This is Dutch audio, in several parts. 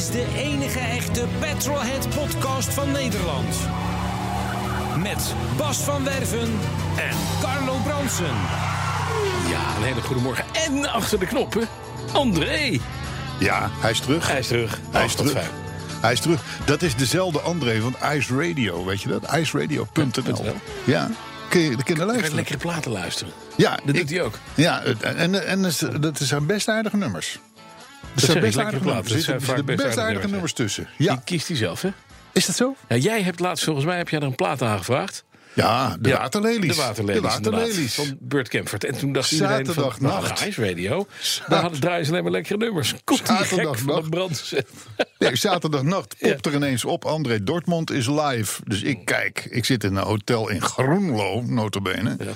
Is de enige echte Petrolhead podcast van Nederland. Met Bas van Werven en Carlo Bronsen. Ja, een hele goede morgen. En achter de knoppen, André. Ja, hij is terug. Hij is terug. Hij is Oh, wat terug. fijn. Hij is terug. Dat is dezelfde André van Ice Radio, weet je dat? iceradio.nl. Ja, kun je de kinderen luisteren? lekkere platen luisteren. Ja, Dat ik- doet hij ook. Ja, en, en dat is- dat zijn best aardige nummers. Dat zeg zijn best lekkere aardige nummers. Er zitten er best aardige nummers, nummers tussen. Die kiest hij zelf, hè? is dat zo? Ja, jij hebt laatst, volgens mij heb jij er een plaat aangevraagd. Ja, de Ja, waterlelies. De waterlelies, De waterlelies. Van Burt Kempfert. En toen dacht iedereen van, nou, Ice Radio. Daar hadden draaien ze alleen maar lekkere nummers. Komt de Zaterdagnacht. brand. Nee, zaterdagnacht popt er ineens op. André Dortmund is live. Dus ik kijk. Ik zit in een hotel in Groenlo, notabene. Ja.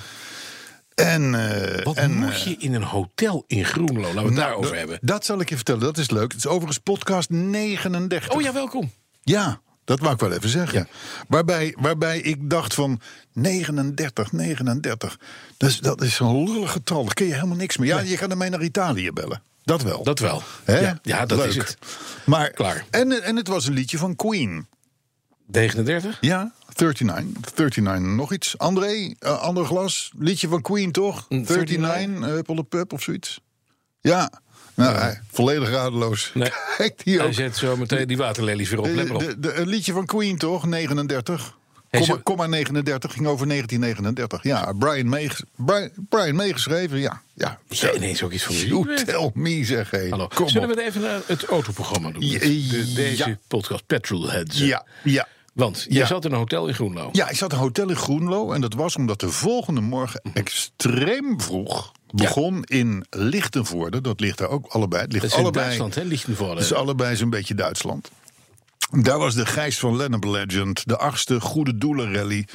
En, eh, Wat en, moet eh, je in een hotel in Groenlo? Laten we het nou, daarover hebben. Dat zal ik je vertellen. Dat is leuk. Het is overigens podcast 39. Oh ja, welkom. Ja, dat wou ik wel even zeggen. Waarbij, waarbij ik dacht van 39, 39. Dat is, dat is een lullig getal. Daar kun je helemaal niks mee. Ja, je kan ermee naar Italië bellen. Dat wel. Dat wel. Hè? Ja, ja, dat Leuk. is het. Maar, Klaar. En, en het was een liedje van Queen. 39? Ja, 39. 39 nog iets. André, eh, ander glas. Liedje van Queen, toch? 39, 39, uh, Pull Pup of zoiets. Ja. Nou, volledig radeloos. Nee. Kijk Hij ook. zet zo meteen die waterlelies weer op. De, een liedje van Queen, toch? 39. Hey, Komma, zo- komma 39 ging over 1939. Ja, Brian May, Brian, Brian May geschreven. Ja, ja. Ja, ineens ook iets van. You weet. tell me, zeg hé. Hallo. Kom Zullen op. we het even naar het autoprogramma doen? Ja, De- deze ja. podcast Petrolheads. Ja, ja. Want je Ja. zat in een hotel in Groenlo. Ja, ik zat in een hotel in Groenlo. En dat was omdat de volgende morgen extreem vroeg begon in Lichtenvoorde. Dat ligt daar ook allebei. Het ligt Dat is in allebei, Duitsland, hè? Lichtenvoorde. Is allebei zo'n beetje Duitsland. Daar was de Gijs van Lennep Legend, de achtste goede doelenrally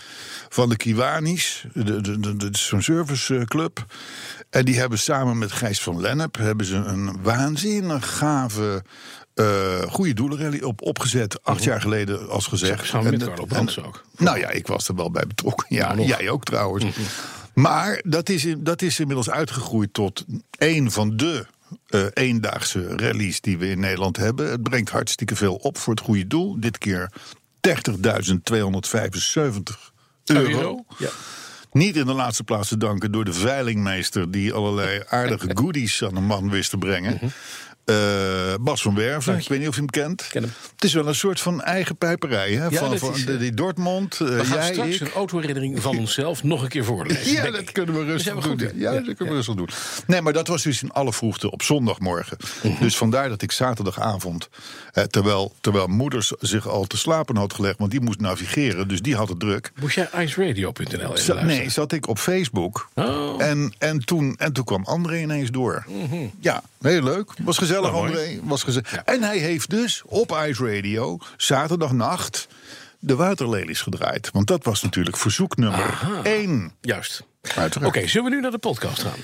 van de Kiwanis. De, de, de, de- Zo'n serviceclub. En die hebben samen met Gijs van Lennep hebben ze een waanzinnig gave eh goede doelenrally op, opgezet. Acht jaar geleden, als gezegd. Samen met En- Carlo Brands ook. Nou ja, ik was er wel bij betrokken. Ja, jij ook trouwens. Maar dat is, in- dat is inmiddels uitgegroeid tot een van de eh, eendaagse rallies die we in Nederland hebben. Het brengt hartstikke veel op voor het goede doel. Dit keer 30.275 euro. Ja. Niet in de laatste plaats te danken door de veilingmeester... die allerlei aardige goodies aan de man wist te brengen. Eh, Bas van Werven, ik weet niet of je hem kent. Hem. Het is wel een soort van eigen pijperij. Hè? van, van is, de, eh, die Dortmund, We gaan jij, straks ik. een autoherinnering van onszelf nog een keer voorlezen. Ja, dat kunnen we rustig we doen. ja, dat kunnen we rustig doen. Nee, maar dat was dus in alle vroegte op zondagmorgen. Mhm. Dus vandaar dat ik zaterdagavond, eh, terwijl, terwijl moeders zich al te slapen had gelegd, want die moest navigeren, dus die had het druk. Moest jij iceradio.nl even nee, zat ik op Facebook. Oh. En, en, toen, en toen kwam André ineens door. Ja, heel leuk. Was gezellig, Mhm. Nou. André. Was gezellig. En hij heeft dus op Ice Radio zaterdagnacht de waterlelies gedraaid. Want dat was natuurlijk verzoek nummer één. Juist. Oké, zullen we nu naar de podcast gaan?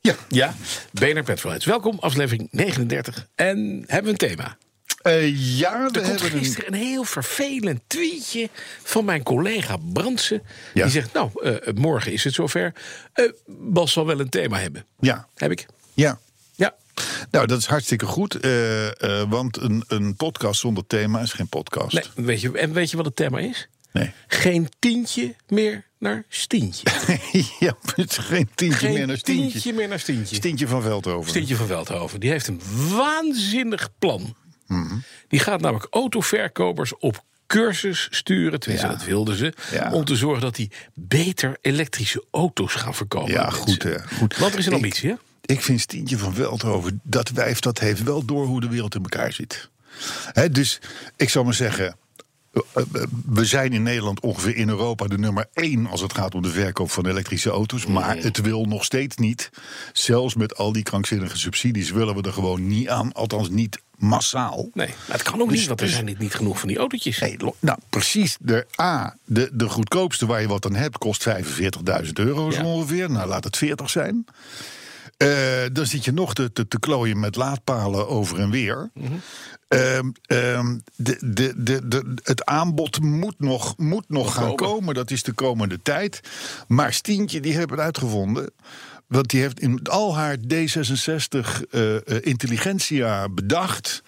Ja. Ja, BNR Petrolheads. Welkom, aflevering 39. En hebben we een thema? Eh, ja, we Er komt hebben een... gisteren een heel vervelend tweetje van mijn collega Brandsen. Ja. Die zegt, nou, eh, morgen is het zover. Eh, Bas zal wel een thema hebben. Ja, Heb ik? ja. Ja. Nou, dat is hartstikke goed. eh, eh, want een, een podcast zonder thema is geen podcast. Nee, weet je, en weet je wat het thema is? Nee. Geen tientje meer naar stientje. ja, geen tientje Geen meer naar Stientje. tientje meer naar stientje. Stientje van Veldhoven. Stientje van Veldhoven. Die heeft een waanzinnig plan. Mhm. Die gaat namelijk autoverkopers op cursus sturen. Tenminste, Ja. dat wilden ze. Ja. Om te zorgen dat die beter elektrische auto's gaan verkopen. Ja, goed, hè, goed. Want er is een ambitie, hè? Ik vind Stientje van Veldhoven, dat wijf, dat heeft wel door hoe de wereld in elkaar zit. Dus ik zal maar zeggen, eh, eh, we zijn in Nederland ongeveer in Europa de nummer één als het gaat om de verkoop van elektrische auto's. Maar het wil nog steeds niet. Zelfs met al die krankzinnige subsidies willen we er gewoon niet aan. Althans, niet massaal. Nee, maar het kan ook Dus- niet, want er zijn niet, genoeg van die autootjes. Nee, nou, precies. De A, de, de goedkoopste waar je wat aan hebt, kost 45.000 euro Ja. ongeveer. Nou, laat het 40 zijn. Eh, dan zit je nog te, te, te klooien met laadpalen over en weer. Mhm. Ehm, ehm, de, de, de, het aanbod moet nog, moet nog gaan komen. komen. Dat is de komende tijd. Maar Stientje, die hebben het uitgevonden. Want die heeft in al haar D66 eh, eh, intelligentia bedacht.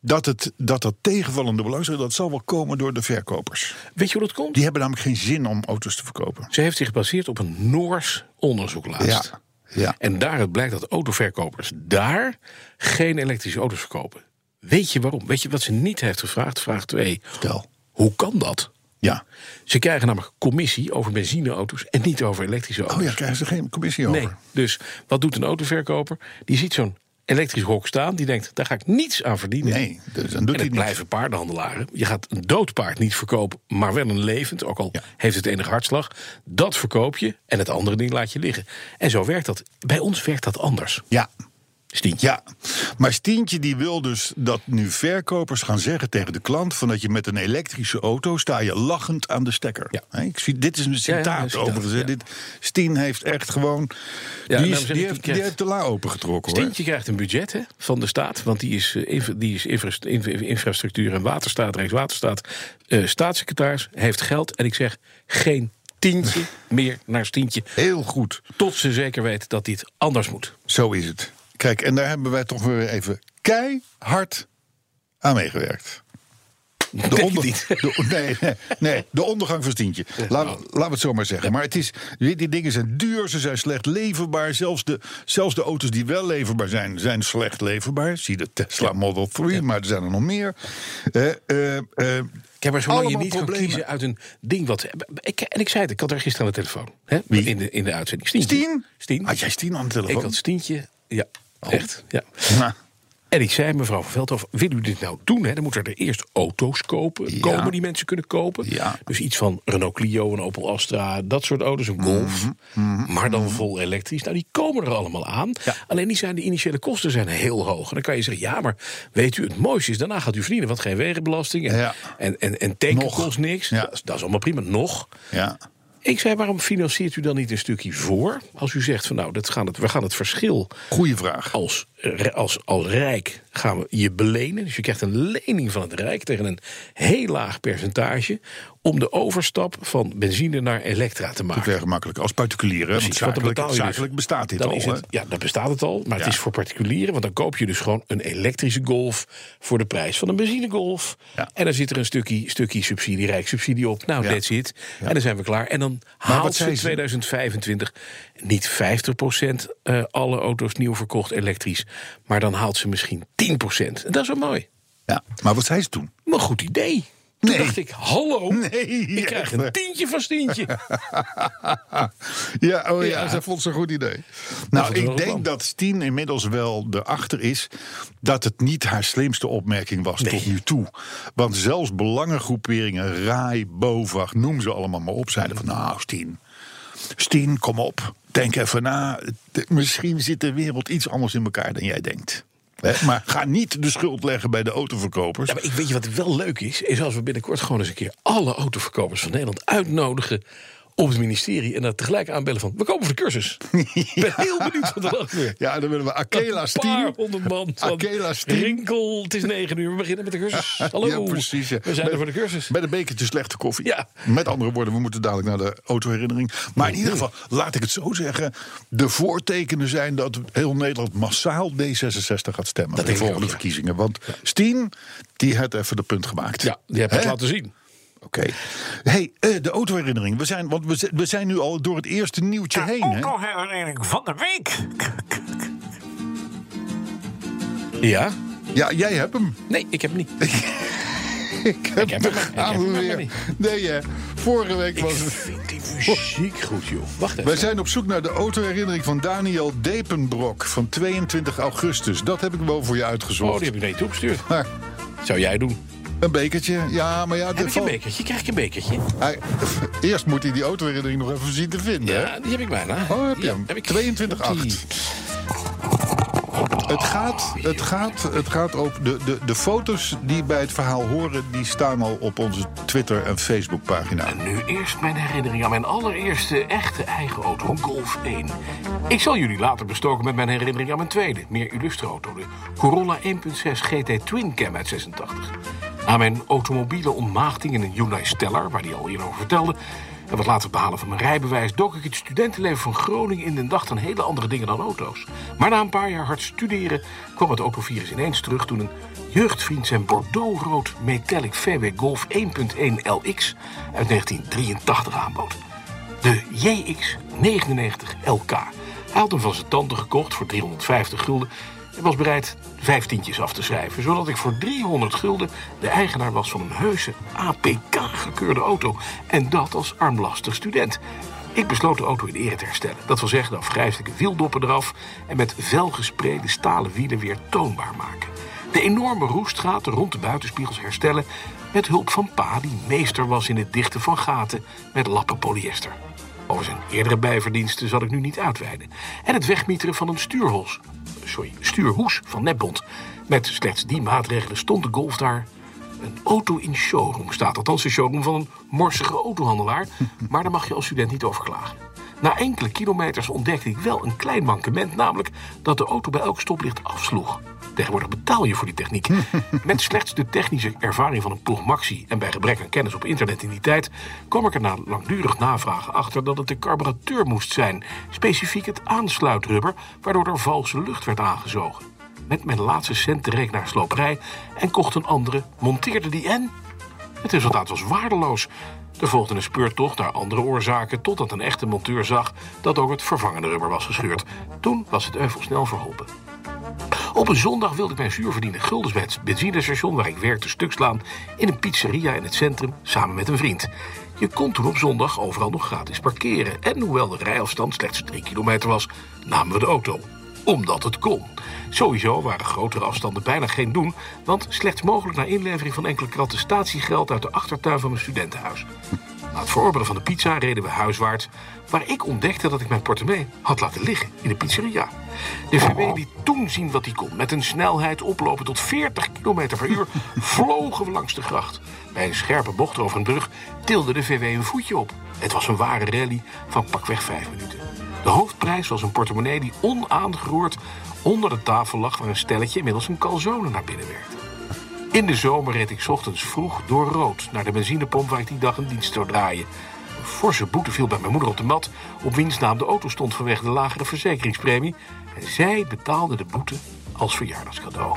Dat het, dat dat tegenvallende belangstelling, dat zal wel komen door de verkopers. Weet je hoe dat komt? Die hebben namelijk geen zin om auto's te verkopen. Ze heeft zich gebaseerd op een Noors onderzoek laatst. Ja, ja. En daaruit blijkt dat autoverkopers daar geen elektrische auto's verkopen. Weet je waarom? Weet je wat ze niet heeft gevraagd? Vraag 2. Vertel. Hoe kan dat? Ja. Ze krijgen namelijk commissie over benzineauto's en niet over elektrische auto's. Oh ja, krijgen ze geen commissie over. Nee. Dus wat doet een autoverkoper? Die ziet zo'n elektrisch hok staan. Die denkt, daar ga ik niets aan verdienen. Nee, dus dan doet en niet. blijven paardenhandelaren. Je gaat een dood paard niet verkopen, maar wel een levend. Ook al Ja. heeft het enige hartslag. Dat verkoop je en het andere ding laat je liggen. En zo werkt dat. Bij ons werkt dat anders. Ja, Stientje. Ja, maar Stientje die wil dus dat nu verkopers gaan zeggen tegen de klant... van dat je met een elektrische auto sta je lachend aan de stekker. Ja. Ik zie, dit is een ja, citaat een citaat, overigens. ja. Dit, Stien heeft echt gewoon... Ja, die, is- zeg die, heeft, die de la opengetrokken hoor. Stientje krijgt een budget hè, van de staat. Want die is, eh, die is infra- infra- infrastructuur en waterstaat, Rijkswaterstaat. eh, staatssecretaris heeft geld. En ik zeg geen tientje meer naar Stientje. Heel goed, Tot ze zeker weet dat dit anders moet. zo is het. Kijk, en daar hebben wij toch weer even keihard aan meegewerkt. De onder- de- nee, nee, nee, de ondergang van Stientje. Laat, laten we het zo maar zeggen. Maar het is, die dingen zijn duur, ze zijn slecht leverbaar. Zelfs de, zelfs de auto's die wel leverbaar zijn, zijn slecht leverbaar. Zie de Tesla Model 3, maar er zijn er nog meer. Eh, eh, eh, Kijk, maar zolang je niet kan problemen. kiezen uit een ding wat... Ik, en ik zei het, ik had er gisteren aan de telefoon. Hè, Wie? In, de, in de uitzending. Stientje. Stien? Stien. Had jij Stien aan de telefoon? Ik had Stientje. Ja, echt. Ja. Nou, En ik zei, mevrouw van Veldhoven, wil u dit nou doen? Hè? Dan moeten er eerst auto's kopen, Ja. komen die mensen kunnen kopen. Ja. Dus iets van Renault Clio, een Opel Astra, dat soort auto's, een Golf. Mhm. Maar dan vol elektrisch. Nou, die komen er allemaal aan. Ja. Alleen die, zijn, de initiële kosten zijn heel hoog. En dan kan je zeggen, ja, maar weet u, het mooiste is... daarna gaat u verdienen, want geen wegenbelasting. En, en, en, en tanken kost niks. Ja. Dat, is, dat is allemaal prima, nog. ja. Ik zei, waarom financiert u dan niet een stukje voor? Als u zegt, van nou, dat gaan het, we gaan het verschil Goeie vraag. als, als, als Rijk gaan we je belenen. Dus je krijgt een lening van het Rijk tegen een heel laag percentage. om de overstap van benzine naar elektra te maken. Ver gemakkelijk als particulier. Want Precies, zakelijk, dus. zakelijk bestaat dit dan al. is het, ja, dan bestaat het al. Maar Ja. het is voor particulieren. Want dan koop je dus gewoon een elektrische golf. voor de prijs van een benzinegolf. Ja. En dan zit er een stukje, stukje subsidie, rijkssubsidie op. Nou, Ja. that's it. En dan zijn we klaar. En dan wat haalt ze ze? 2025 niet 50% eh, alle auto's nieuw verkocht elektrisch. Maar dan haalt ze misschien 10%. En dat is wel mooi. Ja. Maar wat zei ze toen? Maar een goed idee. Toen Nee. dacht ik, hallo, Nee, ik krijg een tientje van Stientje. Ja, oh ja, Ja. dat vond ze een goed idee. Nou, ik denk plan. dat Stien inmiddels wel erachter is dat het niet haar slimste opmerking was Nee. tot nu toe. Want zelfs belangengroeperingen, RAI, BOVAG, noem ze allemaal maar op, zeiden van nou, Stien, Stien, kom op, denk even na. Misschien zit de wereld iets anders in elkaar dan jij denkt. Hè, Maar ga niet de schuld leggen bij de autoverkopers. Ja, maar ik weet je wat wel leuk is? Is als we binnenkort gewoon eens een keer alle autoverkopers van Nederland uitnodigen op het ministerie. En dan tegelijk aanbellen van, we komen voor de cursus. Ik ben heel benieuwd wat er gebeurt. Ja, dan willen we Akela Een paar honderd man. Rinkel, het is negen uur, we beginnen met de cursus. Hallo, Ja, precies. ja. we zijn Met- er voor de cursus. Met een bekertje slechte koffie. Ja. Met andere woorden, we moeten dadelijk naar de autoherinnering. Maar in ieder geval, laat ik het zo zeggen. De voortekenen zijn dat heel Nederland massaal D66 gaat stemmen. bij de volgende verkiezingen. Want Stien, die heeft even de punt gemaakt. Ja, die ik Hè? laten zien. Oké. Hey, eh, de autoherinnering. We zijn, want we, zijn nu al door het eerste nieuwtje heen. Hè? Autoherinnering van de week. Ja? Ja, jij hebt hem. Nee, ik heb hem niet. Ik heb, heb hem. hem, ik heb hem weer. niet. Nee, hè. vorige week was Ik het. vind die muziek goed, joh. Wacht even. Wij zijn op zoek naar de autoherinnering van Daniel Depenbrok van 22 augustus. Dat heb ik wel voor je Oh, uitgezocht. die heb ik naar je toegestuurd. Maar Zou jij doen? Een bekertje, ja, maar ja... Heb de ik een bekertje? Krijg ik een bekertje? Hij- eerst moet hij die autoherinnering nog even zien te vinden. hè? Ja, die heb ik bijna. Oh, heb je Ja, hem? heb ik. 22,8. Het gaat, het gaat, het gaat ook. De, de, de foto's die bij het verhaal horen, die staan al op onze Twitter- en Facebookpagina. En nu eerst mijn herinnering aan mijn allereerste echte eigen auto, een Golf 1. Ik zal jullie later bestoken met mijn herinnering aan mijn tweede, meer illustre auto, de Corolla 1.6 GT Twin Cam uit 86. Na mijn automobiele ontmaagding in een Hyundai Stellar, waar die al eerder over vertelde, en wat later het behalen van mijn rijbewijs, dook ik het studentenleven van Groningen in en dacht aan hele andere dingen dan auto's. Maar na een paar jaar hard studeren kwam het autovirus ineens terug toen een jeugdvriend zijn Bordeaux-rood Metallic VW Golf 1.1 LX uit 1983 aanbood. De JX99 LK. Hij had hem van zijn tante gekocht voor 350 gulden en was bereid vijf tientjes af te schrijven, zodat ik voor 300 gulden de eigenaar was van een heuse APK-gekeurde auto. En dat als armlastig student. Ik besloot de auto in ere te herstellen. Dat wil zeggen de afgrijzelijke wieldoppen eraf en met velgespreide stalen wielen weer toonbaar maken. De enorme roestgaten rond de buitenspiegels herstellen met hulp van pa die meester was in het dichten van gaten met lappen polyester. Over zijn eerdere bijverdiensten zal ik nu niet uitweiden. En het wegmieteren van een stuurhos, sorry, stuurhoes van Netbond. Met slechts die maatregelen stond de Golf daar. Een auto in showroom staat, althans de showroom van een morsige autohandelaar. Maar daar mag je als student niet over klagen. Na enkele kilometers ontdekte ik wel een klein mankement, namelijk dat de auto bij elk stoplicht afsloeg. Tegenwoordig betaal je voor die techniek. Met slechts de technische ervaring van een ploeg Maxi en bij gebrek aan kennis op internet in die tijd, kwam ik er na langdurig navragen achter dat het de carburateur moest zijn, specifiek het aansluitrubber, waardoor er valse lucht werd aangezogen. Met mijn laatste cent reed ik naar een sloperij en kocht een andere, monteerde die en het resultaat was waardeloos. Er volgde een speurtocht naar andere oorzaken... totdat een echte monteur zag dat ook het vervangende rubber was gescheurd. Toen was het euvel snel verholpen. Op een zondag wilde ik mijn zuurverdiende guldens bij het benzinestation... waar ik werkte stuk slaan in een pizzeria in het centrum samen met een vriend. Je kon toen op zondag overal nog gratis parkeren. En hoewel de rijafstand slechts drie kilometer was, namen we de auto omdat het kon. Sowieso waren grotere afstanden bijna geen doen, want slechts mogelijk na inlevering van enkele kratten statiegeld uit de achtertuin van mijn studentenhuis. Na het verorberen van de pizza reden we huiswaarts, waar ik ontdekte dat ik mijn portemonnee had laten liggen in de pizzeria. De VW liet toen zien wat hij kon. Met een snelheid oplopen tot 40 km per uur vlogen we langs de gracht. Bij een scherpe bocht over een brug tilde de VW een voetje op. Het was een ware rally van pakweg vijf minuten. De hoofdprijs was een portemonnee die onaangeroerd onder de tafel lag... waar een stelletje inmiddels een calzone naar binnen werkte. In de zomer reed ik ochtends vroeg door rood naar de benzinepomp waar ik die dag een dienst zou draaien. Een forse boete viel bij mijn moeder op de mat, op wiens naam de auto stond vanwege de lagere verzekeringspremie. En zij betaalde de boete als verjaardagscadeau.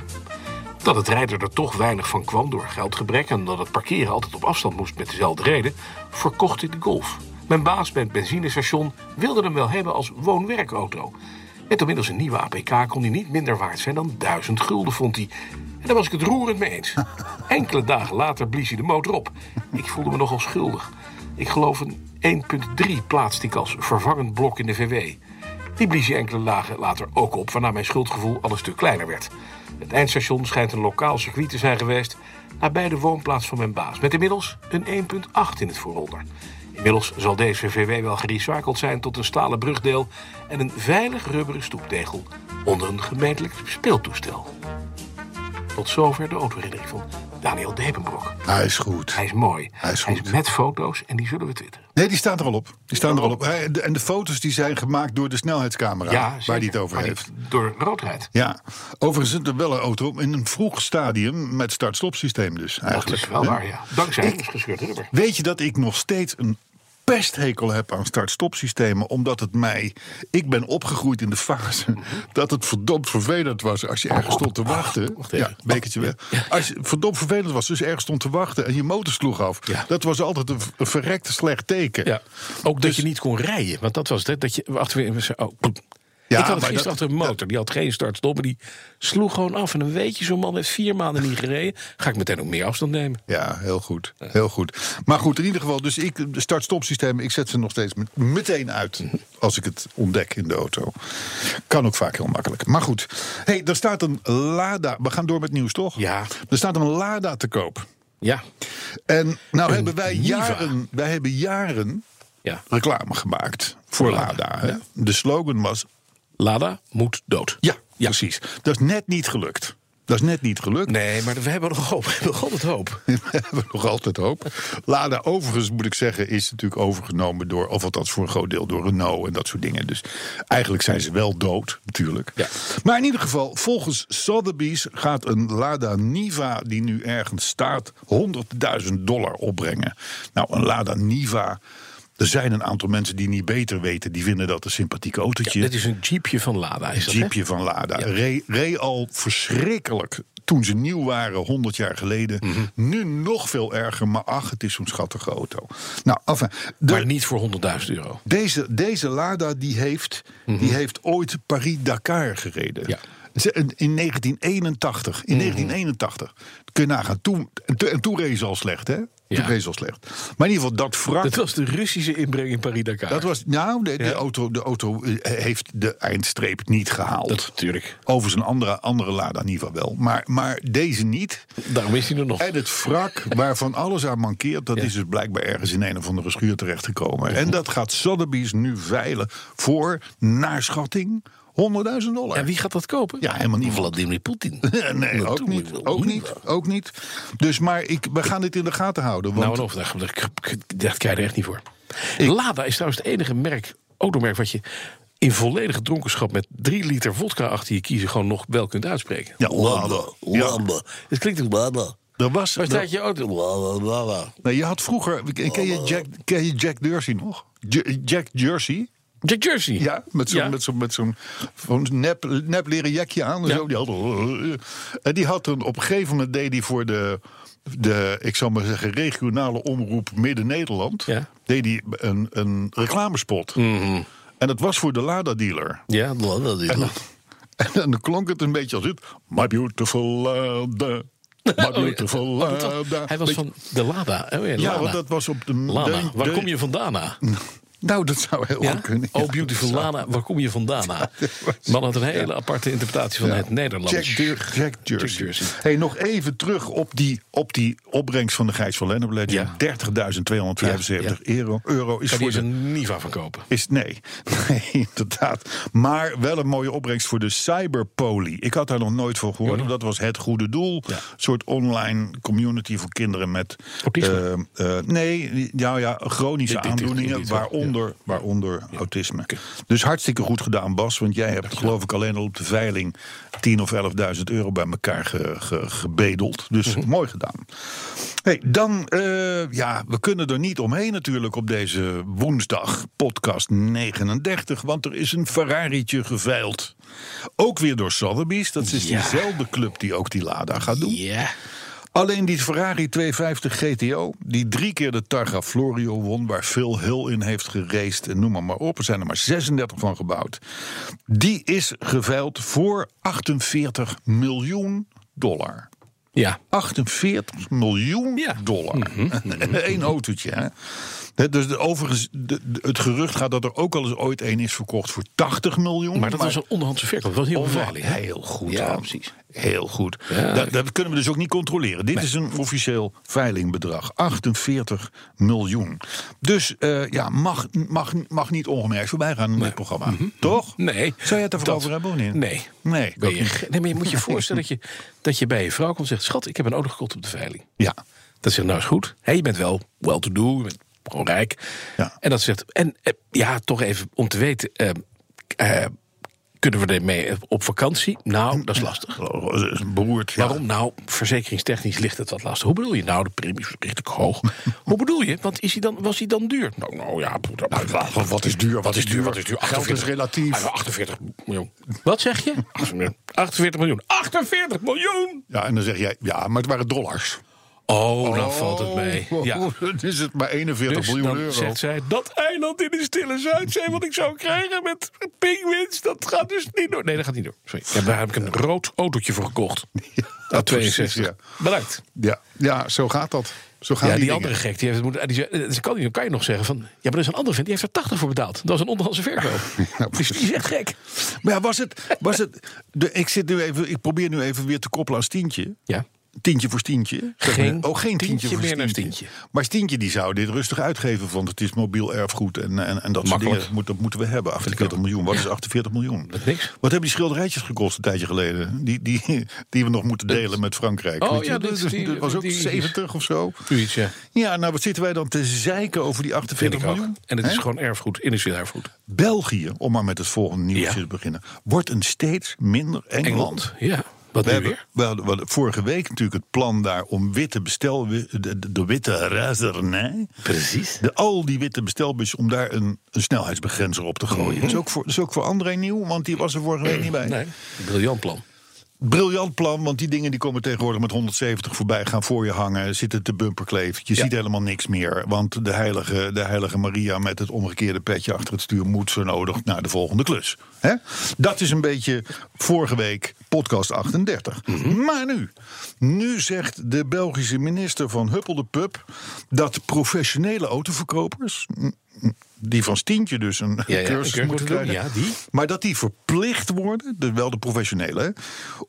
Dat het rijden er toch weinig van kwam door geldgebrek en dat het parkeren altijd op afstand moest met dezelfde reden, verkocht ik de Golf. Mijn baas bij het benzinestation wilde hem wel hebben als woon-werkauto. Met inmiddels een nieuwe APK kon hij niet minder waard zijn dan duizend gulden, vond hij. En daar was ik het roerend mee eens. Enkele dagen later blies hij de motor op. Ik voelde me nogal schuldig. Ik geloof een 1.3 plaatste ik als vervangend blok in de VW. Die blies hij enkele dagen later ook op, waarna mijn schuldgevoel al een stuk kleiner werd. Het eindstation schijnt een lokaal circuit te zijn geweest... nabij de woonplaats van mijn baas, met inmiddels een 1.8 in het vooronder. Inmiddels zal deze VW wel gerecycled zijn tot een stalen brugdeel... en een veilig rubberen stoeptegel onder een gemeentelijk speeltoestel. Tot zover de autoherinnering van Daniel Depenbroek. Hij is goed. Hij is mooi. Hij is goed. met foto's en die zullen we twitteren. Nee, die staan er al op. Die staan er al op. Hij- En de foto's die zijn gemaakt door de snelheidscamera. Ja, waar hij het over heeft. hij Door rood rijdt. Ja, overigens is er wel een auto in een vroeg stadium met start-stop systeem dus. Dat Eigenlijk. is wel waar, ja. Dankzij ons gescheurd rubber. Weet je dat ik nog steeds een pesthekel heb aan start-stop systemen, omdat het mij. Ik ben opgegroeid in de fase dat het verdomd vervelend was als je ergens stond te wachten. wacht. Ja, bekertje weg. Als je verdomd vervelend was, dus ergens stond te wachten en je motor sloeg af. Ja. Dat was altijd een, verrekte slecht teken. Ja. Ook dat Dus- je niet kon rijden. Want dat was het. Dat je achter oh, poep. Ja, ik had gisteren dat- achter een motor. Die had geen start-stop. maar Die sloeg gewoon af. En dan weet je, zo'n man heeft vier maanden niet gereden. Ga ik meteen ook meer afstand nemen. Ja, heel goed. Heel goed. Maar goed, in ieder geval, dus ik, de start-stop systemen, ik zet ze nog steeds met- meteen uit als ik het ontdek in de auto. Kan ook vaak heel makkelijk. Maar goed, hey, er staat een Lada. We gaan door met nieuws, toch? Ja. Er staat een Lada te koop. Ja. En nou Een hebben wij Niva. jaren, wij hebben jaren ja. reclame gemaakt voor Lada, Lada. hè. De slogan was Lada moet dood. ja, precies. Dat is net niet gelukt. Dat is net niet gelukt. Nee, maar we hebben nog hoop. We hebben nog altijd hoop. We hebben nog altijd hoop. Lada, overigens moet ik zeggen, is natuurlijk overgenomen door, of althans voor een groot deel door Renault en dat soort dingen. Dus eigenlijk zijn ze wel dood, natuurlijk. Ja. Maar in ieder geval, volgens Sotheby's gaat een Lada Niva, die nu ergens staat, 100.000 dollar opbrengen. Nou, een Lada Niva. Er zijn een aantal mensen die niet beter weten, die vinden dat een sympathiek autootje. Dit is een jeepje van Lada. Is dat? Jeepje van Lada. Reed reed al verschrikkelijk toen ze nieuw waren, 100 jaar geleden. Mhm. Nu nog veel erger, maar ach, het is zo'n schattige auto. Nou, enfin, de- Maar niet voor 100.000 euro. deze, deze Lada die heeft, die heeft ooit Paris-Dakar gereden. Mhm. Ja. In in 1981. In 1981. Kun je nagaan. Toen, en toen- en toen reed ze al slecht, hè? Toen Ja. al slecht. Maar in ieder geval, dat wrak... Dat was de Russische inbreng in Paris-Dakar. Dat was, nou, de, de Ja. auto, de auto eh, heeft de eindstreep niet gehaald. Dat natuurlijk. Overigens een andere, andere Lada Niva wel. Maar, maar deze niet. Daarom is hij er nog. En het wrak waarvan alles aan mankeert... dat is dus blijkbaar ergens in een of andere schuur terechtgekomen. En dat gaat Sotheby's nu veilen voor, naar schatting, 100.000 dollar. En wie gaat dat kopen? Ja, helemaal niet. Vladimir Poetin. Nee, ook niet, ook niet, ook niet. Dus maar ik, we gaan dit in de gaten houden. Want Nou en of, daar, daar, daar krijg je er echt niet voor. Lada is trouwens het enige merk, automerk wat je in volledige dronkenschap met drie liter vodka achter je kiezen gewoon nog wel kunt uitspreken. ja, Lada. Ja, Het klinkt ook Lada. er was, Waar staat je auto? Lada, Lada. nee, je had vroeger, ken je Jack, ken je Jack Jersey nog? J- Jack Jersey? Jack Jersey. Ja, met zo'n Ja. met zo'n met zo'n nep, nep leren jakje aan. En, Ja. zo. Die had, en die had een, op een gegeven moment deed hij voor de, de, ik zal maar zeggen, regionale omroep Midden-Nederland. Ja. Deed hij een, een reclamespot. En dat was voor de Lada-dealer. Ja, Lada. die- En, dan- en dan klonk het een beetje als dit. My beautiful Lada. My beautiful Oh, dat was- Lada. Hij was van de Lada. Oh, ja, Ja, Lada. want dat was op de... Lada. de- Waar de- kom je vandaan? Nou, dat zou heel Ja? goed kunnen. Oh, Ja, beautiful zou- Lana, waar kom je vandaan? na? Man had een hele aparte interpretatie van Ja. het Nederlands. Jack, Jer- Jack Jersey. Jack Jersey. Hey, nog even terug op die, op die opbrengst van de Gijs van Lennep Legend. Ja. 30.275 Ja, euro, euro is Kan voor je Niva van kopen? Is, nee, nee, inderdaad. Maar wel een mooie opbrengst voor de Cyberpoly. Ik had daar nog nooit van gehoord. Dat was het goede doel. Ja. Een soort online community voor kinderen met... Eh, eh, nee, ja, ja, chronische Dit- dit- dit- aandoeningen. dit wel, waaronder waaronder autisme. Dus hartstikke goed gedaan, Bas. Want jij hebt geloof ik alleen al op de veiling 10.000 of 11.000 euro bij elkaar ge- ge- gebedeld. Dus Mhm. mooi gedaan. Hey, dan, eh, ja, we kunnen er niet omheen natuurlijk op deze woensdag, podcast 39. Want er is een Ferrari'tje geveild. Ook weer door Sotheby's. Dat is Ja. diezelfde club die ook die Lada gaat doen. Ja. Alleen die Ferrari 250 GTO, die drie keer de Targa Florio won, waar Phil Hill in heeft geraced, en noem maar, maar op. Er zijn er maar 36 van gebouwd. Die is geveild voor 48 miljoen dollar. Ja. 48 miljoen Ja. dollar. Eén autootje, hè? Dus de, overigens, de- de- het gerucht gaat dat er ook al eens ooit één is verkocht voor 80 miljoen. Maar dat was een onderhandse verkoop. Dat was heel hè? Heel goed. Ja, precies. Heel goed. Ja. Dat, dat kunnen we dus ook niet controleren. Dit is een officieel veilingbedrag. 48 miljoen. Dus eh, ja, mag, mag, mag niet ongemerkt voorbij gaan in dit programma. Toch? Mhm. Nee. Zou je het ervoor Dat- over hebben? Nee. Nee, ook je, niet. nee, maar je moet je voorstellen dat je, dat je bij je vrouw komt en zegt... schat, ik heb een auto gekocht op de veiling. Ja. Dat zegt, nou is goed. Hé, je bent wel well-to-do, je bent gewoon rijk. Ja. En dat zegt, en eh, ja, toch even om te weten... eh, kunnen we ermee op vakantie? Nou, dat is lastig. Dat is beroerd. ja. Waarom? Nou, verzekeringstechnisch ligt het wat lastig. Hoe bedoel je? Nou, de premie is redelijk hoog. Hoe bedoel je? Want is hij dan, was hij dan duur? Nou, nou ja. Nou, wat- wat is duur? Wat is duur? Wat is duur? Geld is relatief. Ah, 48 miljoen. Wat zeg je? 48 miljoen. 48 miljoen! Ja, en dan zeg jij, ja, maar het waren dollars. Oh, dan valt het mee. Ja. Dan is het maar 41 Dus miljoen dan euro. zegt zij, dat eiland in de stille Zuidzee... wat ik zou krijgen met pinguïns, dat gaat dus niet door. Nee, dat gaat niet door. Sorry. Ja, daar heb ik een rood autootje voor gekocht. Ja, 62. precies, ja. Bedankt. Ja, ja, zo gaat dat. Zo gaan Ja, die, die, andere gek, die heeft, moet- die, dus kan, kan je nog zeggen van... Ja, maar er is een andere vent, die heeft er 80 voor betaald. Dat is een onderhandse verkoop. dus die is echt gek. Maar ja, was het. Was het de, ik, zit nu even, ik probeer nu even weer te koppelen als tientje. Ja. Tientje voor Stientje. Zeg Geen maar. oh, geen tientje, tientje voor Stientje. Stientje. Maar Stientje die zou dit rustig uitgeven, want het is mobiel erfgoed en, en, en dat soort dingen. Moet, dat moeten we hebben. 48 miljoen. Wat is 48 miljoen? Dat niks. Wat hebben die schilderijtjes gekost een tijdje geleden? Die, die, die we nog moeten delen met Frankrijk. Oh, Weet ja, dat is dat, die- dat was ook die- 70 of zo. Zoiets, ja. Ja, nou wat zitten wij dan te zeiken over die Vind 48 ik ook. miljoen? En het is gewoon erfgoed, industrieel erfgoed. België, om maar met het volgende nieuwtje Ja. te beginnen, wordt een steeds minder eng land. Engeland, ja. Wat We hebben, we hadden, we hadden vorige week natuurlijk het plan daar om witte bestel, de, witte razernij. Precies. De, al die witte bestelbus om daar een, een snelheidsbegrenzer op te gooien. Dat, is ook voor, dat is ook voor André nieuw, want die was er vorige week niet bij. Nee, briljant plan. Briljant plan, want die dingen die komen tegenwoordig met 170 voorbij, gaan voor je hangen, zitten te bumperkleven. Je Ja. ziet helemaal niks meer, want de heilige, de heilige Maria met het omgekeerde petje achter het stuur moet zo nodig naar de volgende klus. Hè? Dat is een beetje vorige week podcast 38. Mhm. Maar nu, nu zegt de Belgische minister van Huppel de Pup dat professionele autoverkopers, die van Stientje dus een Ja, ja, cursus een moeten krijgen, ja, die. maar dat die verplicht worden, dus wel de professionele,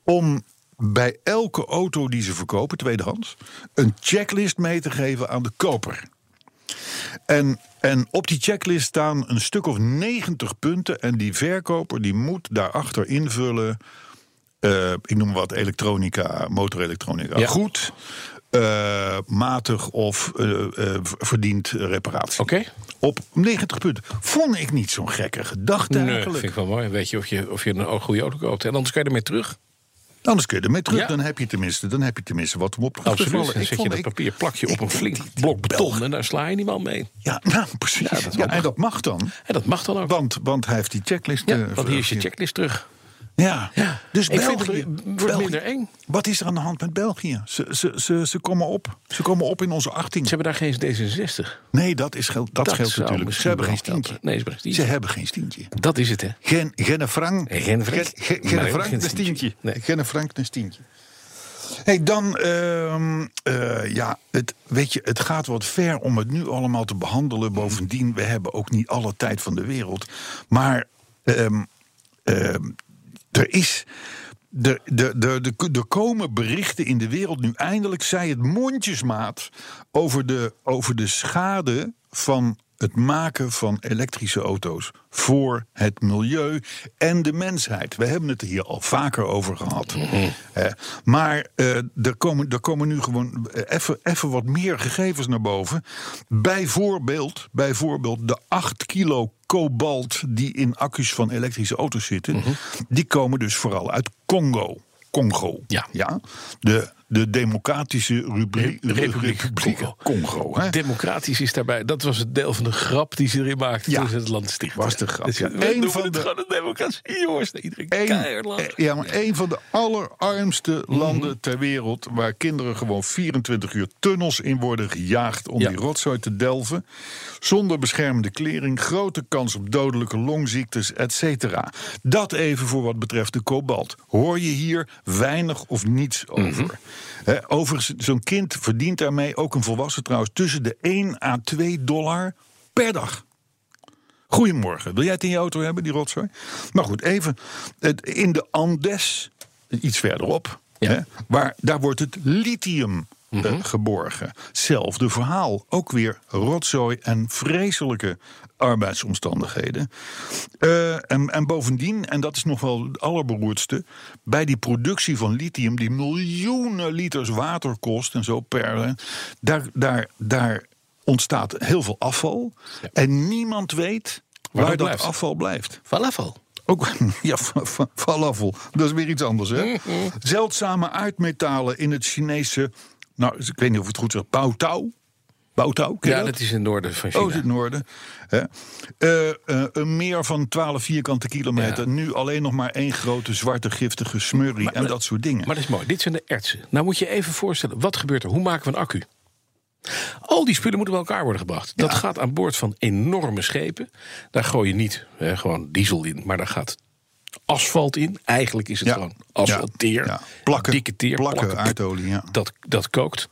om bij elke auto die ze verkopen, tweedehands, een checklist mee te geven aan de koper. En, en op die checklist staan een stuk of 90 punten. En die verkoper die moet daarachter invullen. eh, ik noem wat elektronica, motorelektronica. Ja. Goed, eh, matig of eh, eh, verdient reparatie. Oké. Op 90 punten. Vond ik niet zo'n gekke gedachte Nee, eigenlijk. vind ik wel mooi. Weet je of je, of je een goede auto koopt. En anders kan je ermee terug. Anders kun je ermee terug. Ja. Dan, heb je tenminste, dan heb je tenminste wat om op te Absoluut. vallen. Dan Ik zet je dat papier plakje op een flink die- die blok beton. Belgen- En daar sla je niet wel mee. Ja, nou precies. Ja, dat Ja, en mag. dat mag dan. En dat mag dan ook. Want, want hij heeft die checklist. ja, want hier is je checklist terug. Ja. Ja. Dus Ik vind België, het wordt België- minder eng. Wat is er aan de hand met België? Ze, ze, ze, ze komen op. Ze komen op in onze 18. Ze hebben daar geen D66. Nee, dat, is, geld- dat, Dat scheelt natuurlijk. Ze hebben geen stientje. Nee, ze hebben geen Ze hebben geen stientje. Dat is het, hè? Geen, geen frank. Geen frank. Geen- frank, geen stientje. Nee. Geen frank, een stientje. Hey, dan, ehm, eh, ja, het, weet je, het gaat wat ver om het nu allemaal te behandelen. Bovendien, we hebben ook niet alle tijd van de wereld. Maar ehm, ehm, er is. Er, er, er, er, er komen berichten in de wereld nu eindelijk, zij het mondjesmaat, over de, over de schade van het maken van elektrische auto's voor het milieu en de mensheid. We hebben het er hier al vaker over gehad. Eh, maar eh, er, komen, er komen nu gewoon eh, even even wat meer gegevens naar boven. Bijvoorbeeld, bijvoorbeeld de 8 kilo kobalt die in accu's van elektrische auto's zitten, die komen dus vooral uit Congo. Congo. Ja. ja? De, de Democratische Republiek Republiek Congo. Congo. hè? Democratisch is daarbij. Dat was het deel van de grap die ze erin maakten Ja. toen ze het land stichtten. Was de grap, Dus ja. noemen van het de- gewoon een democratie, jongens. Iedereen lachen. eh, ja, maar een van de allerarmste Mhm. landen ter wereld... waar kinderen gewoon 24 uur tunnels in worden gejaagd... om Ja. die rotzooi te delven. Zonder beschermende klering, grote kans op dodelijke longziektes, et cetera. Dat even voor wat betreft de kobalt. Hoor je hier weinig of niets over. Mhm. Hè, overigens, zo'n kind verdient daarmee, ook een volwassen trouwens... tussen de 1 à 2 dollar per dag. Goedemorgen. Wil jij het in je auto hebben, die rotzooi? Maar goed, even. In de Andes, iets verderop, Ja. waar, daar wordt het lithium eh, geborgen. Zelfde verhaal. Ook weer rotzooi en vreselijke arbeidsomstandigheden. Eh, en, en bovendien, en dat is nog wel het allerberoerdste... bij die productie van lithium, die miljoenen liters water kost... en zo per, daar, daar, daar ontstaat heel veel afval. En niemand weet waar, dat dat blijft. afval blijft. Falafel. Ook, ja, fa- fa- falafel. Dat is weer iets anders, hè? Zeldzame aardmetalen in het Chinese... Nou, ik weet niet of het goed? Baotao, ken je Ja, dat? dat is in het noorden van China. Oh, is het noorden. Hè? Eh, eh, een meer van 12 vierkante kilometer. Ja. Nu alleen nog maar één grote zwarte giftige smurrie en dat soort dingen. Maar dat is mooi. Dit zijn de ertsen. Nou moet je even voorstellen, wat gebeurt er? Hoe maken we een accu? Al die spullen moeten bij elkaar worden gebracht. Dat gaat aan boord van enorme schepen. Daar gooi je niet hè, gewoon diesel in, maar daar gaat asfalt in. Eigenlijk is het Ja. gewoon asfalteer. Ja. Plakken, dikke teer. plakken aardolie, ja. Dat, dat kookt.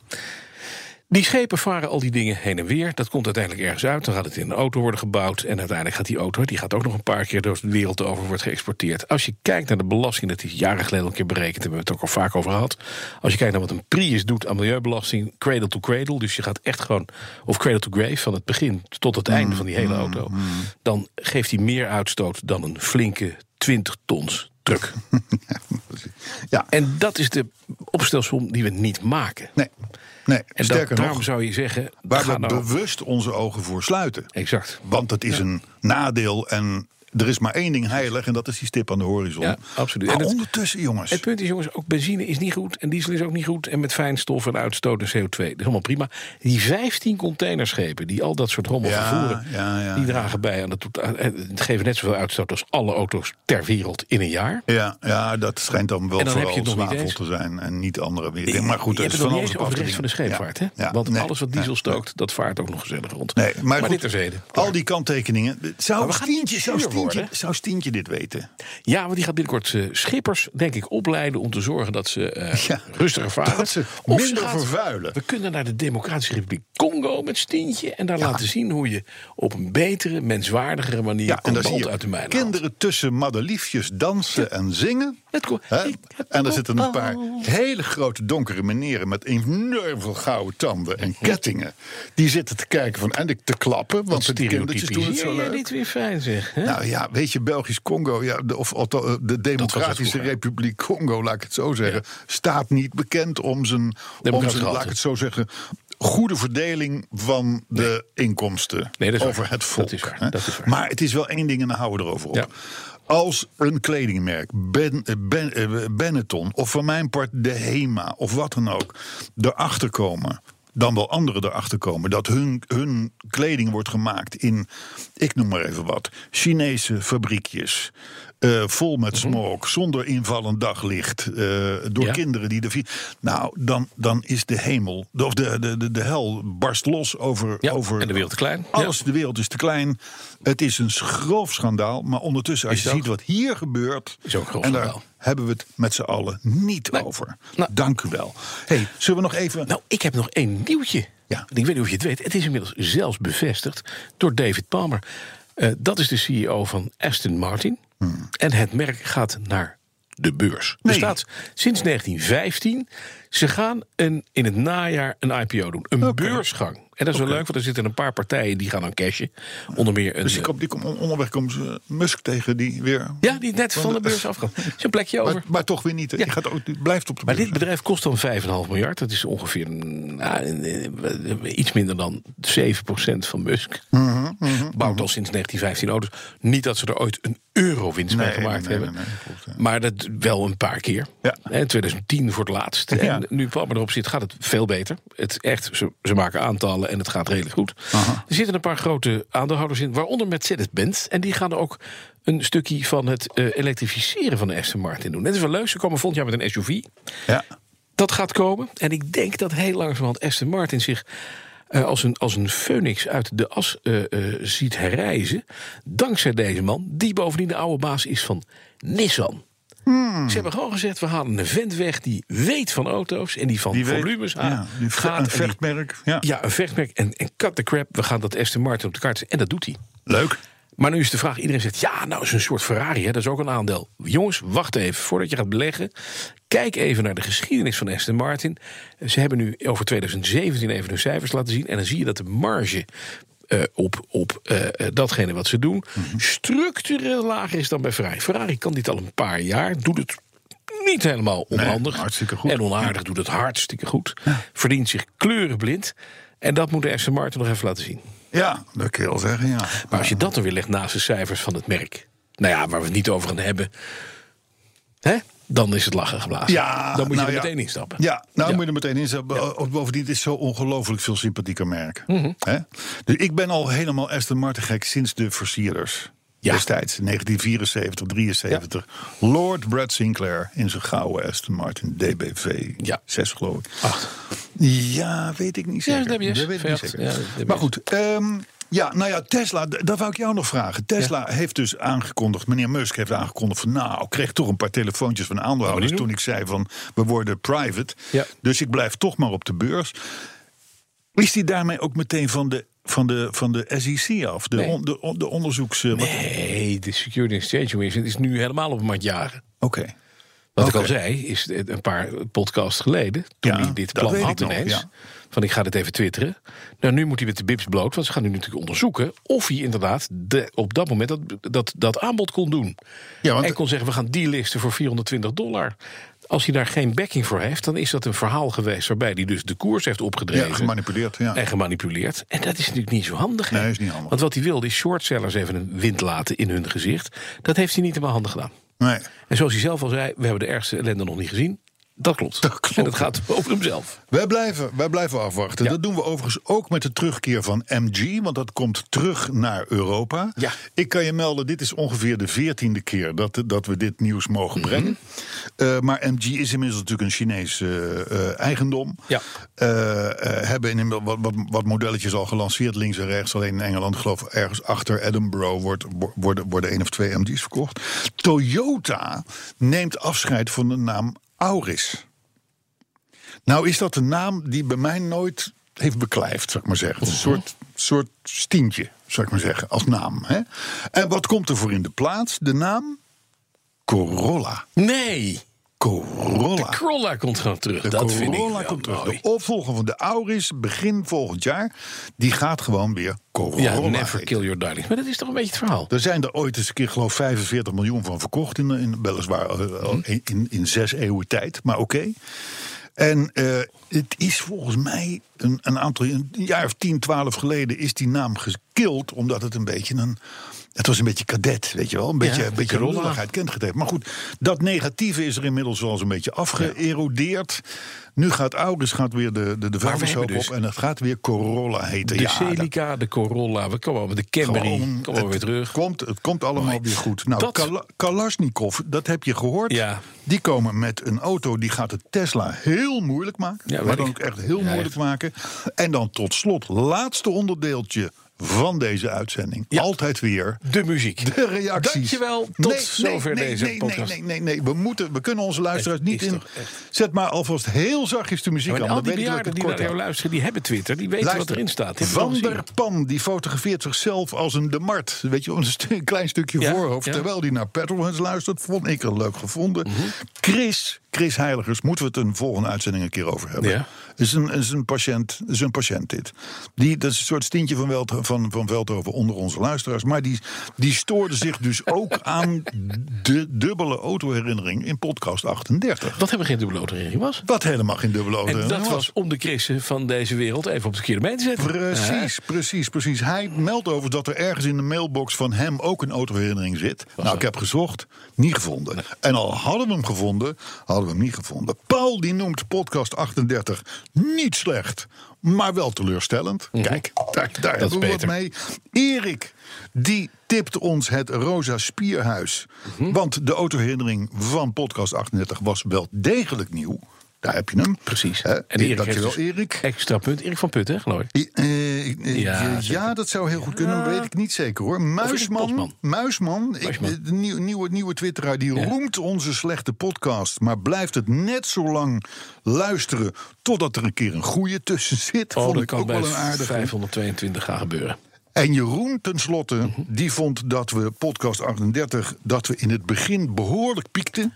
Die schepen varen al die dingen heen en weer. Dat komt uiteindelijk ergens uit. Dan gaat het in een auto worden gebouwd. En uiteindelijk gaat die auto, die gaat ook nog een paar keer door de wereld over, wordt geëxporteerd. Als je kijkt naar de belasting, dat is jaren geleden al een keer berekend, hebben we het ook al vaak over gehad. Als je kijkt naar wat een Prius doet aan milieubelasting, cradle to cradle. Dus je gaat echt gewoon, of cradle to grave, van het begin tot het einde van die hele auto. Dan geeft hij meer uitstoot dan een flinke 20 tons truck. Ja, En dat is de opstelsom die we niet maken. nee. nee. En dat, Sterker daarom nog, zou je zeggen, waar we nou, bewust onze ogen voor sluiten. exact. Want dat is een nadeel en er is maar één ding heilig en dat is die stip aan de horizon. Ja, absoluut. Maar En het- ondertussen, jongens. Het punt is, jongens, ook benzine is niet goed. En diesel is ook niet goed. En met fijnstof en uitstoot en CO2. Dat is allemaal prima. Die 15 containerschepen die al dat soort rommel Ja, vervoeren. ja, die dragen bij aan het totaal. Het geven net zoveel uitstoot als alle auto's ter wereld in een jaar. Ja, ja, dat schijnt dan wel dan vooral zwavel te zijn en niet andere weer. Maar goed, dat is het van alles over de rest van de scheepvaart. Hè? Want nee, alles wat diesel nee, stookt, dat vaart ook nog gezellig rond. Nee, maar, goed, dit terzijde. Al die kanttekeningen. Zou niet zou, zou Stientje dit weten? Ja, want die gaat binnenkort eh, schippers, denk ik, opleiden om te zorgen dat ze eh, Ja, rustiger varen. dat ze Of minder gaat- vervuilen. We kunnen naar de Democratische Republiek Congo met Stientje en daar laten zien hoe je op een betere, menswaardigere manier Ja, en dan zie je uit de mijn haalt. kinderen tussen madeliefjes dansen en zingen. Heb En er zitten een paar hele grote donkere meneren met enorm veel gouden tanden en kettingen. Die zitten te kijken van en ik te klappen, want de kindertjes doen het zo leuk. niet weer fijn zeg. Hè? Nou ja, weet je, Belgisch Congo, ja, de, of althans, de Democratische. Republiek Congo, laat ik het zo zeggen, staat niet bekend om zijn, om zijn laat ik het zo zeggen, goede verdeling van de inkomsten Nee, dat is over waar. het volk. Dat is waar. hè. Dat is waar. Maar het is wel één ding en dan houden we erover op. Ja. Als een kledingmerk, ben, eh, ben, eh, Benetton of van mijn part de Hema of wat dan ook, erachter komen dan wel anderen erachter komen dat hun, hun kleding wordt gemaakt in, ik noem maar even wat, Chinese fabriekjes. Eh, vol met smog, zonder invallend daglicht. eh, door Mhm. Ja. kinderen die de. Nou, dan, dan is de hemel. de- Of de, de, de, de hel barst los over. Ja, over en de wereld te klein. Alles, Ja. de wereld is te klein. Het is een grof schandaal. Maar ondertussen, als Is je ziet wat hier gebeurt. Is ook grof en daar schandaal. hebben we het met z'n allen niet over. Nou. Dank u wel. Hey, zullen we nog even. Nou, ik heb nog één nieuwtje. Ja. Ik weet niet of je het weet. Het is inmiddels zelfs bevestigd door David Palmer. Eh, dat is de CEO van Aston Martin. En het merk gaat naar de beurs. Er Nee. staat sinds 1915. Ze gaan een, in het najaar een IPO doen. Een beursgang. En dat is wel leuk, want er zitten een paar partijen die gaan dan cashen. Onder meer een. dus die, kom, die kom, onderweg komen ze Musk tegen die weer. ja, die net van de beurs is een plekje over. Maar, maar toch weer niet. Ja. Gaat ook, die blijft op de Maar beurs. dit bedrijf kost dan 5,5 miljard. Dat is ongeveer nou, eh, eh, iets minder dan 7% van Musk. Mhm, Bouwt al sinds 1915 auto's. Niet dat ze er ooit een euro winst mee gemaakt nee, hebben. nee, nee, klopt, ja. Maar dat wel een paar keer. Ja. In 2010 voor het laatst. Ja. En nu Palmer erop zit, gaat het veel beter. Het echt, ze, ze maken aantallen en het gaat redelijk goed. Er zitten een paar grote aandeelhouders in, waaronder Mercedes-Benz. En die gaan ook een stukje van het eh, elektrificeren van de Aston Martin doen. Dat is wel leuk. Ze komen volgend jaar met een SUV. Ja. Dat gaat komen. En ik denk dat heel langzamerhand Aston Martin zich eh, als, een, als een phoenix uit de as eh, eh, ziet herrijzen. Dankzij deze man, die bovendien de oude baas is van Nissan. Ze hebben gewoon gezegd, we halen een vent weg die weet van auto's... en die van Die weet- volumes ja, aan die gaat. een die- vechtmerk. Ja. ja, een vechtmerk. En, en cut the crap, we gaan dat Aston Martin op de kaart zetten. En dat doet hij. Leuk. Maar nu is de vraag, iedereen zegt, ja, nou is een soort Ferrari, hè, dat is ook een aandeel. Jongens, wacht even, voordat je gaat beleggen, kijk even naar de geschiedenis van Aston Martin. Ze hebben nu over 2017 even hun cijfers laten zien en dan zie je dat de marge eh, op, op eh, eh, datgene wat ze doen structureel lager is dan bij Ferrari. Ferrari kan dit al een paar jaar, doet het niet helemaal onhandig. hartstikke goed. En onaardig doet het hartstikke goed. Verdient zich kleurenblind. En dat moet de Aston Martin nog even laten zien. Ja, dat kun je wel zeggen. Ja. Maar als je dat dan weer legt naast de cijfers van het merk. Nou ja, waar we het niet over gaan hebben. Hè? Dan is het lachen geblazen. Ja, dan moet je nou er ja. meteen instappen. Ja, nou Ja. moet je er meteen in zetten. Ook Bovendien, het is zo ongelooflijk veel sympathieker merk. Mhm. Dus ik ben al helemaal Aston Martin gek sinds de versierders. Ja. Destijds, 1974, 73. Lord Brad Sinclair in zijn gouden Aston Martin DBV. Ja. 6 geloof ik. Ja, weet ik niet Ja, zeker. DBS, Dat weet ik niet V8, zeker. ja, DBS. maar goed, ehm, ja, nou ja, Tesla, dat wou ik jou nog vragen. Tesla heeft dus aangekondigd, meneer Musk heeft aangekondigd van... nou, ik kreeg toch een paar telefoontjes van aandeelhouders... Toen ik zei van, we worden private. Ja. Dus ik blijf toch maar op de beurs. Is die daarmee ook meteen van de, van de, van de SEC af? De, Nee. on- de, on- de onderzoeks... eh, Nee, de Security Exchange Commission is nu helemaal op een mat jagen. Oké. Wat ik al zei, is het een paar podcasts geleden, toen Ja, hij dit plan had ineens, ja. van ik ga dit even twitteren. Nou, nu moet hij met de bips bloot, want ze gaan nu natuurlijk onderzoeken of hij inderdaad de, op dat moment dat, dat, dat aanbod kon doen. Ja, want- en kon zeggen, we gaan delisten voor 420 dollar. Als hij daar geen backing voor heeft, dan is dat een verhaal geweest waarbij hij dus de koers heeft opgedreven. Ja, gemanipuleerd, ja. En gemanipuleerd. En dat is natuurlijk niet zo handig. Nee, is niet handig. Want wat hij wilde is shortsellers even een wind laten in hun gezicht. Dat heeft hij niet helemaal handig gedaan. Nee. En zoals hij zelf al zei, we hebben de ergste ellende nog niet gezien. Dat klopt. Dat klopt. En dat gaat over hemzelf. Wij blijven, wij blijven afwachten. Ja. Dat doen we overigens ook met de terugkeer van MG, want dat komt terug naar Europa. Ja. Ik kan je melden, dit is ongeveer de veertiende keer dat, dat we dit nieuws mogen brengen. Eh, maar MG is inmiddels natuurlijk een Chinees eh, eh, eigendom. Ja. Hebben inmiddels wat, wat, wat modelletjes al gelanceerd, links en rechts. Alleen in Engeland, geloof ik, ergens achter Edinburgh wordt, worden, worden één of twee MG's verkocht. Toyota neemt afscheid van de naam Auris. Nou is dat een naam die bij mij nooit heeft beklijft, zou ik maar zeggen. Een soort, soort stientje, zou ik maar zeggen, als naam. Hè? En wat komt er voor in de plaats? De naam Corolla. Nee, Corolla. Corolla komt gewoon terug. De dat vind ik Corolla wel komt terug. mooi. De opvolger van de Auris, begin volgend jaar, die gaat gewoon weer Corolla Ja, never kill your darlings. Maar dat is toch een beetje het verhaal. Er zijn er ooit eens een keer, geloof ik, 45 miljoen van verkocht. In, in, weliswaar eh, al Mhm. in, in, in zes eeuwen tijd, maar oké. En eh, het is volgens mij een, een aantal, een jaar of 10, 12 geleden is die naam gekild. Omdat het een beetje een. Het was een beetje kadet, weet je wel. Een beetje, een beetje gegeven. Maar goed, dat negatieve is er inmiddels wel eens een beetje afgeërodeerd. Nu gaat Auris gaat weer de, de, de dus op. En het gaat weer Corolla heten. De Ja, dat- Celica, de Corolla, we komen op de Camry. Komen we weer terug. Komt, het komt allemaal weer goed. Nou, Dat- Kala- Kalashnikov, dat heb je gehoord. Ja. Die komen met een auto die gaat het Tesla heel moeilijk maken. Ja, maar dan ook echt heel Ja, moeilijk echt. maken. En dan tot slot, laatste onderdeeltje van deze uitzending. Ja. Altijd weer De muziek. de reacties. Dankjewel. Tot zover nee, deze nee, podcast. Nee, nee, nee, nee. We, moeten, we kunnen onze luisteraars niet in. Zet maar alvast heel zachtjes de muziek aan. al die bejaarden die naar jou luisteren, die hebben Twitter. Die weten wat erin staat. Die Van der. Pan die fotografeert zichzelf als een de Mart. Weet je, een, klein stukje Ja, voorhoofd. ja. Terwijl hij naar Petrolheads luistert. Vond ik er leuk gevonden. Mhm. Chris, Chris Heiligers, moeten we het een volgende uitzending een keer over hebben. Ja. Is een, is een patiënt, is een patiënt dit. Die, dat is een soort stintje van, Welt, van, van Veldhoven onder onze luisteraars. Maar die, die stoorde zich dus ook aan de dubbele autoherinnering in podcast 38. Wat hebben geen dubbele autoherinnering was. Wat helemaal geen dubbele En autoherinnering dat was om de Christen van deze wereld even op de verkeerde been te zetten. Precies, precies, precies. Hij meldt over dat er ergens in de mailbox van hem ook een autoherinnering zit. nou, ik heb gezocht, niet gevonden. En al hadden we hem gevonden, hadden we hem niet gevonden. Paul die noemt podcast 38 niet slecht, maar wel teleurstellend. Kijk, daar, daar Mhm. is hebben we wat mee. Erik, die tipt ons het Rosa Spierhuis. Mhm. Want de autoherinnering van podcast 38 was wel degelijk nieuw. Daar heb je hem. Precies. Hè? En Erik Dankjewel, dus Erik. Extra punt. Erik van Putten, hè, geloof ik. I- eh, ik- eh, Ja, dat zou heel goed kunnen, weet ik niet zeker hoor. Muisman. Muisman, ik, Muisman. de nieuwe, nieuwe, nieuwe twitteraar, die Ja. roemt onze slechte podcast, maar blijft het net zo lang luisteren totdat er een keer een goeie tussen zit. Oh, Vond dat ik kan ook wel een aardige. 522 gaan gebeuren. En Jeroen tenslotte, die vond dat we podcast 38, dat we in het begin behoorlijk piekten.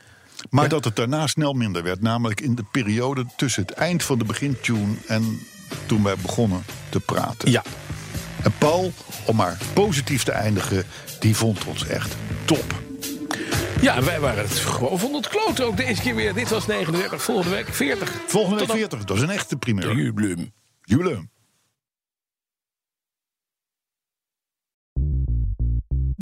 Maar dat het daarna snel minder werd. Namelijk in de periode tussen het eind van de begintune en toen wij begonnen te praten. Ja. En Paul, om maar positief te eindigen, die vond ons echt top. Ja, wij waren het gewoon van het kloten ook deze keer weer. Dit was 39, volgende week 40. Volgende week Tot dan. 40, dat is een echte primeur. Jubileum. Jubileum.